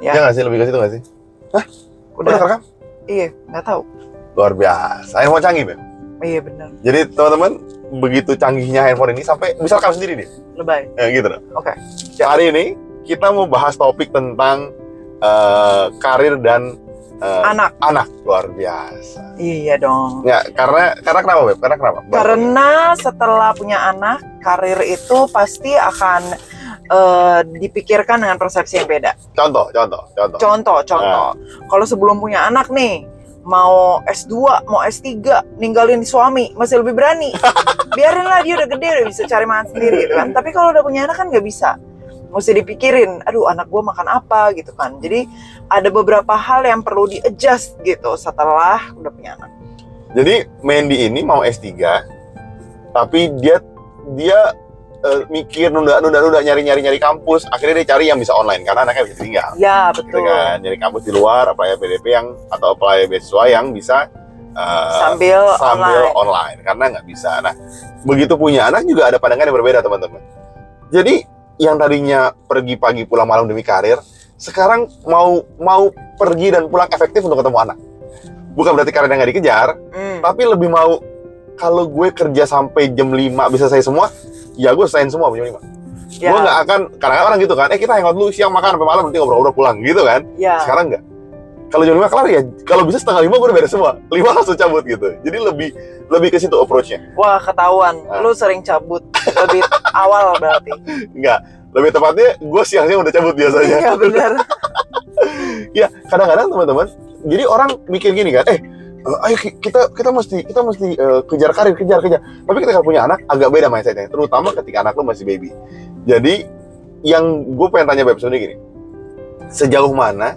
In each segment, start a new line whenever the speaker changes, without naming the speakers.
Ya.
Ya nggak sih lebih ke situ nggak sih? Hah? Udah
Udah.
kerekam?
Iya, nggak tahu.
Luar biasa. Handphone canggih, Beb.
Iya benar.
Jadi teman-teman, begitu canggihnya handphone ini sampai bisa rekam sendiri dia.
Lebay.
Ya gitu dong.
Oke.
Hari ini kita mau bahas topik tentang eh, karir dan eh,
Anak.
anak. Luar biasa.
Iya dong.
Ya, karena karena kenapa, Beb? Karena kenapa?
Karena setelah punya anak, karir itu pasti akan eh, dipikirkan dengan persepsi yang beda.
Contoh, contoh, contoh.
Contoh, contoh. Kalau sebelum punya anak nih, mau S2, mau S3, ninggalin suami, masih lebih berani. Biarinlah dia udah gede, udah bisa cari makan sendiri gitu kan. Tapi kalau udah punya anak kan nggak bisa. Mesti dipikirin, aduh anak gue makan apa gitu kan. Jadi ada beberapa hal yang perlu di-adjust gitu setelah udah punya anak.
Jadi Mandy ini mau S3, tapi dia dia eh, mikir nunda nunda nunda nyari nyari nyari kampus. Akhirnya dia cari yang bisa online karena anaknya bisa tinggal.
Ya
Gitu
betul.
kan, nyari kampus di luar, apply PDP yang atau apply beasiswa yang bisa eh,
Sambil,
sambil
online.
online. karena nggak bisa. Nah, begitu punya anak juga ada pandangan yang berbeda teman-teman. Jadi yang tadinya pergi pagi pulang malam demi karir, sekarang mau mau pergi dan pulang efektif untuk ketemu anak. Bukan berarti karirnya nggak dikejar,
Hmm,
tapi lebih mau kalau gue kerja sampai jam 5 bisa selesai semua, ya gue selesaiin semua jam 5.
ya,
Gue nggak akan, kadang-kadang orang gitu kan, eh kita hangout dulu siang makan sampai malam nanti ngobrol-ngobrol pulang gitu kan.
ya.
Sekarang nggak. Kalau jam 5 kelar ya, kalau bisa setengah 5 gue udah beres semua. 5 langsung cabut gitu. Jadi lebih lebih ke situ approach-nya.
Wah ketahuan,
Ah.
lu sering cabut lebih awal berarti.
Enggak. Lebih tepatnya gue siang-siang udah cabut biasanya.
Iya benar.
ya, kadang-kadang teman-teman, jadi orang mikir gini kan, eh eh, ayo ki- kita kita mesti kita mesti eh, kejar karir kejar kejar. Tapi ketika punya anak agak beda mindsetnya terutama ketika anak lu masih baby. Jadi yang gue pengen tanya Beb sebenarnya gini. Sejauh mana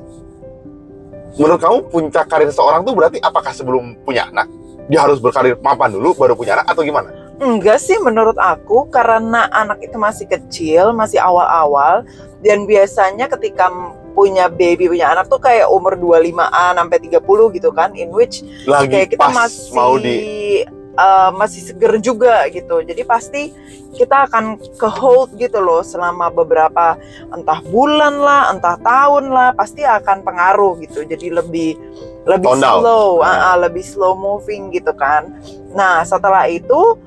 menurut kamu puncak karir seseorang tuh berarti apakah sebelum punya anak dia harus berkarir mapan dulu baru punya anak atau gimana?
Enggak sih menurut aku karena anak itu masih kecil, masih awal-awal dan biasanya ketika punya baby punya anak tuh kayak umur 25-an sampai 30 gitu kan in which
lagi
kayak kita masih
mau di
uh, masih seger juga gitu. Jadi pasti kita akan ke hold gitu loh selama beberapa entah bulan lah, entah tahun lah, pasti akan pengaruh gitu. Jadi lebih lebih
Tone
slow, ah, ah, lebih slow moving gitu kan. Nah setelah itu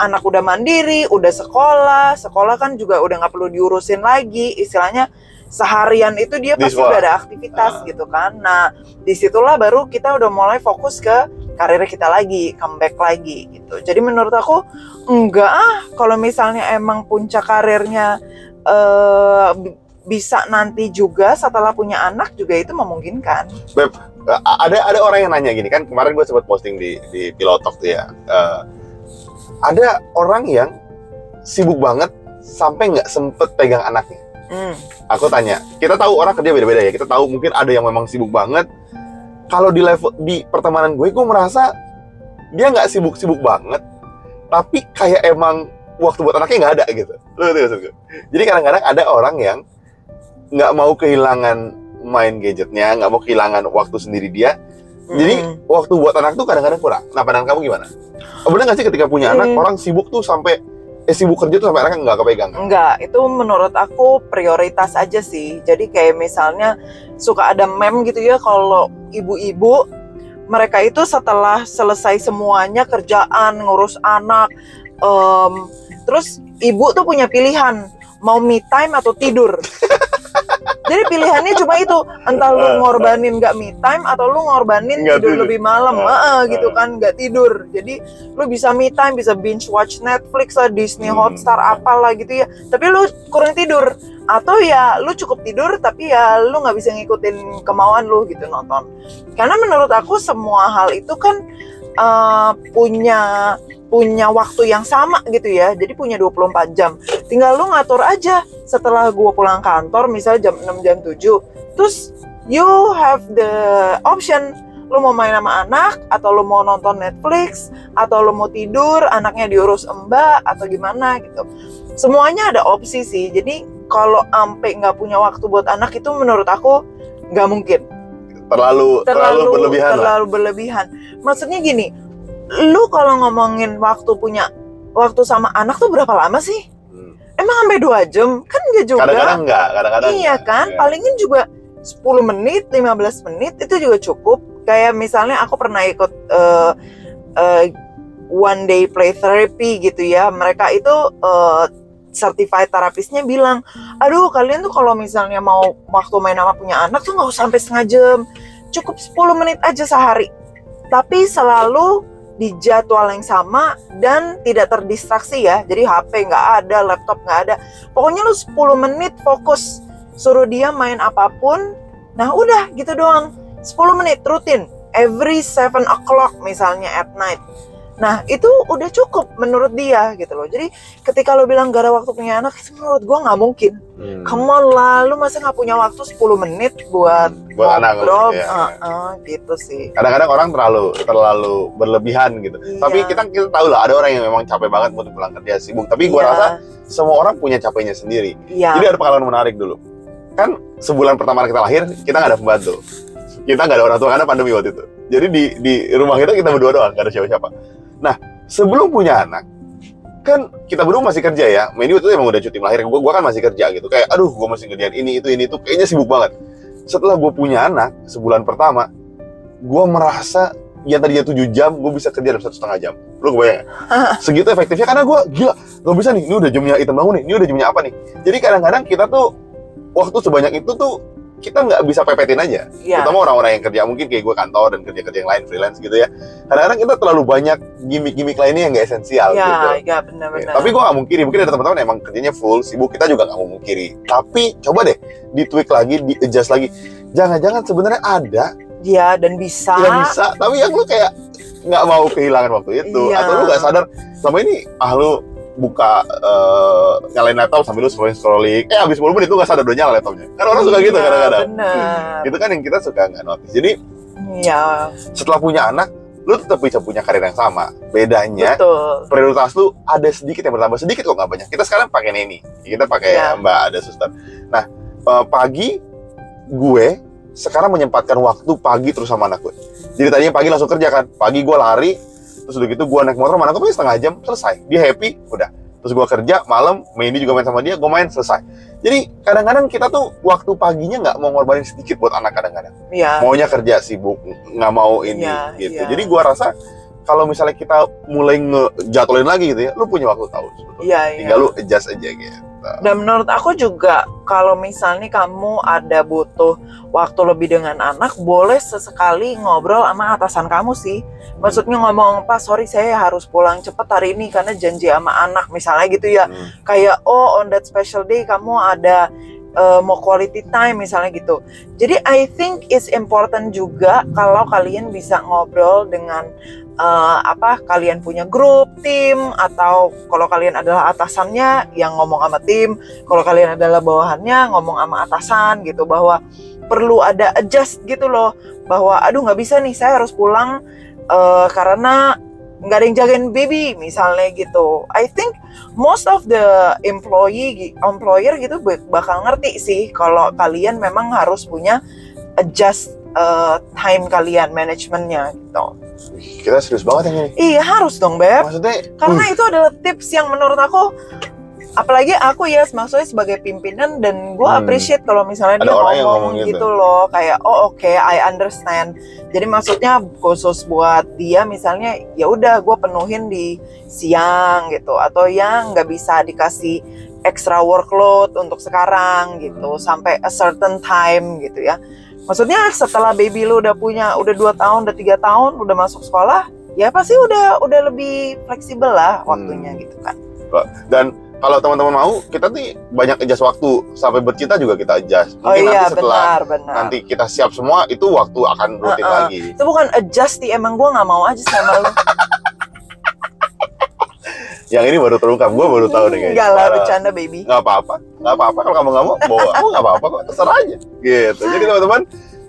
anak udah mandiri, udah sekolah, sekolah kan juga udah nggak perlu diurusin lagi, istilahnya seharian itu dia
Di
pasti udah ada aktivitas
Ah.
gitu kan. Nah di situlah baru kita udah mulai fokus ke karir kita lagi, comeback lagi gitu. Jadi menurut aku enggak ah kalau misalnya emang puncak karirnya eh, bi- bisa nanti juga setelah punya anak juga itu memungkinkan.
A- ada ada orang yang nanya gini kan kemarin gue sempat posting di di Pilotok tuh ya Eh, ada orang yang sibuk banget sampai nggak sempet pegang anaknya
Hmm.
aku tanya kita tahu orang kerja beda-beda ya kita tahu mungkin ada yang memang sibuk banget kalau di level di pertemanan gue gue merasa dia nggak sibuk-sibuk banget tapi kayak emang waktu buat anaknya nggak ada gitu Lu maksud gue? jadi kadang-kadang ada orang yang nggak mau kehilangan main gadgetnya nggak mau kehilangan waktu sendiri dia jadi
Hmm.
waktu buat anak tuh kadang-kadang kurang. Nah, pandangan kamu gimana? Bener nggak sih ketika punya anak
Hmm.
orang sibuk tuh sampai eh sibuk kerja tuh sampai anaknya nggak kepegang?
Enggak, itu menurut aku prioritas aja sih. Jadi kayak misalnya suka ada meme gitu ya kalau ibu-ibu mereka itu setelah selesai semuanya kerjaan, ngurus anak, em, terus ibu tuh punya pilihan mau me time atau tidur. Jadi pilihannya cuma itu, entah lu ngorbanin nggak me time atau lu ngorbanin
Nggak
tidur
tidur.
lebih malam,
Ah,
Heeh, gitu
ah.
kan nggak tidur. Jadi lu bisa me time, bisa binge watch Netflix lah, Disney
Hmm.
Hotstar apalah gitu ya. Tapi lu kurang tidur atau ya lu cukup tidur tapi ya lu nggak bisa ngikutin kemauan lu gitu nonton. Karena menurut aku semua hal itu kan eh, punya punya waktu yang sama gitu ya. Jadi punya 24 jam. Tinggal lu ngatur aja setelah gua pulang kantor misalnya jam 6 jam 7. Terus you have the option lu mau main sama anak atau lu mau nonton Netflix atau lu mau tidur anaknya diurus mbak atau gimana gitu semuanya ada opsi sih jadi kalau ampe nggak punya waktu buat anak itu menurut aku nggak mungkin
Terlalu terlalu, berlebihan lah.
terlalu berlebihan maksudnya gini lu kalau ngomongin waktu punya waktu sama anak tuh berapa lama sih
Hmm.
emang sampai dua jam kan nggak juga
Kadang-kadang enggak, kadang-kadang
iya
enggak.
kan
Iya.
palingin juga 10 menit, 15 menit itu juga cukup. Kayak misalnya aku pernah ikut eh, eh, one day play therapy gitu ya. Mereka itu eh, certified terapisnya bilang, aduh kalian tuh kalau misalnya mau waktu main sama punya anak tuh nggak usah sampai setengah jam, cukup 10 menit aja sehari. Tapi selalu di jadwal yang sama dan tidak terdistraksi ya. Jadi HP nggak ada, laptop nggak ada. Pokoknya lu 10 menit fokus suruh dia main apa pun. Nah udah gitu doang. 10 menit rutin. Every 7 o'clock misalnya at night. Nah itu udah cukup menurut dia gitu loh. Jadi ketika lo bilang gak ada waktu punya anak, itu menurut gua nggak mungkin.
Hmm.
Come on lah, lu masa nggak punya waktu 10 menit buat
Buat anak,
ngobrol?
ya.
Heeh, gitu sih.
kadang-kadang orang terlalu terlalu berlebihan gitu.
Iya.
Tapi kita kita tahu lah ada orang yang memang capek banget untuk pulang kerja sibuk. Tapi gua
Iya,
rasa semua orang punya capeknya sendiri.
iya.
Jadi ada pengalaman menarik dulu. Kan sebulan pertama kita lahir kita nggak ada pembantu. Kita nggak ada orang tua karena pandemi waktu itu. Jadi di di rumah kita kita berdua doang, nggak ada siapa-siapa. Nah sebelum punya anak kan kita berdua masih kerja ya. Medi waktu itu emang udah cuti melahirkan. Gua, gua kan masih kerja gitu. Kayak aduh gua masih ngerjain ini itu ini itu kayaknya sibuk banget. Setelah gua punya anak sebulan pertama, gua merasa yang tadinya 7 jam, gue bisa kerja dalam satu setengah jam. Lu kebayang ya? Segitu efektifnya karena gue gila, gak bisa nih, ini udah jamnya item bangun nih, ini udah jamnya apa nih. Jadi kadang-kadang kita tuh waktu sebanyak itu tuh kita nggak bisa pepetin aja.
Iya.
Terutama orang-orang yang kerja mungkin kayak gue kantor dan kerja-kerja yang lain freelance gitu ya. Kadang-kadang kita terlalu banyak gimmick-gimmick lainnya yang nggak esensial
Ya,
gitu.
ya benar-benar.
Tapi gue nggak mungkiri, mungkin ada teman-teman emang kerjanya full, sibuk, kita juga nggak mau mungkiri. Tapi coba deh, di-tweak lagi, di-adjust lagi. Jangan-jangan sebenarnya ada
Iya, dan bisa.
yang bisa, tapi yang lu kayak nggak mau kehilangan waktu itu.
Iya.
Atau lu nggak sadar, selama ini, ah lu buka, eh, nyalain laptop sambil lu scrolling-scrolling. Eh, habis 10 menit lu nggak sadar udah nyala laptopnya. Kan orang suka gitu
Iya,
kadang-kadang.
Benar.
Itu kan yang kita suka nggak notice. Jadi,
Iya,
setelah punya anak, lu tetap bisa punya karir yang sama. Bedanya,
betul.
prioritas lu ada sedikit yang bertambah sedikit kok nggak banyak kita sekarang pakai neni kita pakai
Iya.
mbak ada suster nah eh, pagi gue sekarang menyempatkan waktu pagi terus sama anak gue jadi tadinya pagi langsung kerja kan pagi gue lari terus udah gitu gue naik motor sama anak gue setengah jam selesai. Dia happy udah. Terus gue kerja malam Mandy juga main sama dia gue main selesai. Jadi kadang-kadang kita tuh waktu paginya nggak mau ngorbanin sedikit buat anak kadang-kadang.
Iya.
maunya kerja sibuk nggak mau ini
Iya,
gitu.
iya.
jadi gua rasa kalau misalnya kita mulai ngejatuhin lagi gitu ya lu punya waktu tahu sebetulnya.
Iya.
tinggal lu adjust aja gitu
Dan menurut aku juga kalau misalnya kamu ada butuh waktu lebih dengan anak, boleh sesekali ngobrol sama atasan kamu sih. Maksudnya ngomong, Pak, sorry saya harus pulang cepet hari ini karena janji sama anak, misalnya gitu ya.
Hmm.
Kayak, oh on that special day kamu ada eh, mau quality time misalnya gitu. Jadi I think it's important juga kalau kalian bisa ngobrol dengan eh, apa kalian punya grup tim atau kalau kalian adalah atasannya yang ngomong sama tim, kalau kalian adalah bawahannya ngomong sama atasan gitu bahwa perlu ada adjust gitu loh bahwa aduh nggak bisa nih saya harus pulang eh, karena nggak ada yang jagain baby misalnya gitu. I think most of the employee employer gitu bak- bakal ngerti sih kalau kalian memang harus punya adjust uh, time kalian manajemennya gitu.
Kita serius banget yang ini
Iya harus dong beb,
maksudnya
karena
uh,
itu adalah tips yang menurut aku apalagi aku ya maksudnya sebagai pimpinan dan gue
Hmm.
appreciate kalau misalnya
Ada
dia ngomong,
ngomong gitu.
gitu loh kayak oh oke I understand jadi maksudnya khusus buat dia misalnya ya udah gue penuhin di siang gitu atau yang nggak bisa dikasih extra workload untuk sekarang gitu sampai a certain time gitu ya maksudnya setelah baby lu udah punya udah dua tahun udah tiga tahun udah masuk sekolah ya pasti udah udah lebih fleksibel lah waktunya
Hmm.
gitu kan
dan kalau teman-teman mau kita nih banyak adjust waktu. Sampai bercita juga kita adjust.
Oh
mungkin
iya
nanti setelah
benar benar.
nanti kita siap semua itu waktu akan rutin
Uh-uh.
lagi.
Itu bukan adjust sih emang gue nggak mau aja sama lu.
Yang ini baru terungkap gue baru tahu nih kayaknya.
Enggak lah bercanda baby.
Nggak apa-apa nggak apa-apa kalau kamu nggak mau bawa. Aku nggak apa-apa kok terserah aja. Gitu. Jadi teman-teman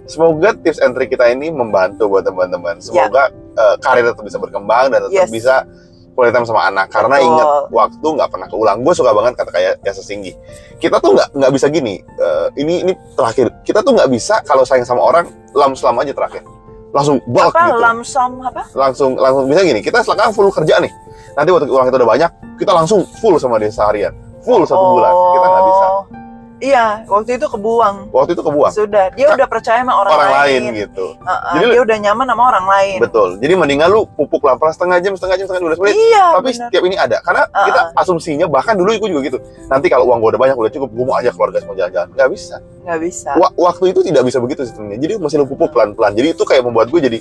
semoga tips and trick kita ini membantu buat teman-teman. Semoga eh, karir tetap bisa berkembang dan tetap
Yes.
bisa quality time sama anak karena
Betul.
ingat waktu nggak pernah keulang. Gue suka banget kata kayak ya sesinggi kita tuh nggak nggak bisa gini eh, ini ini terakhir. Kita tuh nggak bisa kalau sayang sama orang lam selam aja terakhir. Langsung
apa
gitu.
apa?
Langsung langsung bisa gini kita sekarang full kerja nih. Nanti waktu uang kita udah banyak kita langsung full sama dia seharian. Full satu bulan
Iya, waktu itu kebuang.
waktu itu kebuang
Sudah, dia
Kak,
udah percaya sama orang,
orang lain gitu
Heeh,
Jadi
dia udah nyaman sama orang lain.
betul jadi mendingan lu pupuk lampas setengah jam setengah jam setengah dua menit
Iya,
tapi
benar.
setiap ini ada karena
Ah,
kita
ah.
asumsinya bahkan dulu gue juga gitu nanti kalau uang gue udah banyak udah cukup gue mau ajak keluarga semua jalan-jalan nggak bisa
nggak bisa.
Wa- waktu itu tidak bisa begitu sistemnya jadi masih lu pupuk pelan-pelan jadi itu kayak membuat gue jadi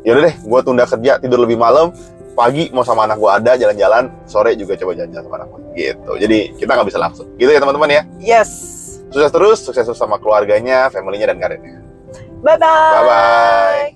ya udah deh gue tunda kerja tidur lebih malam pagi mau sama anak gue ada jalan-jalan sore juga coba jalan-jalan sama anak gue gitu. Jadi kita nggak bisa langsung. Gitu ya teman-teman ya.
Yes.
sukses terus sukses terus sama keluarganya familynya dan karirnya.
Bye bye.
bye bye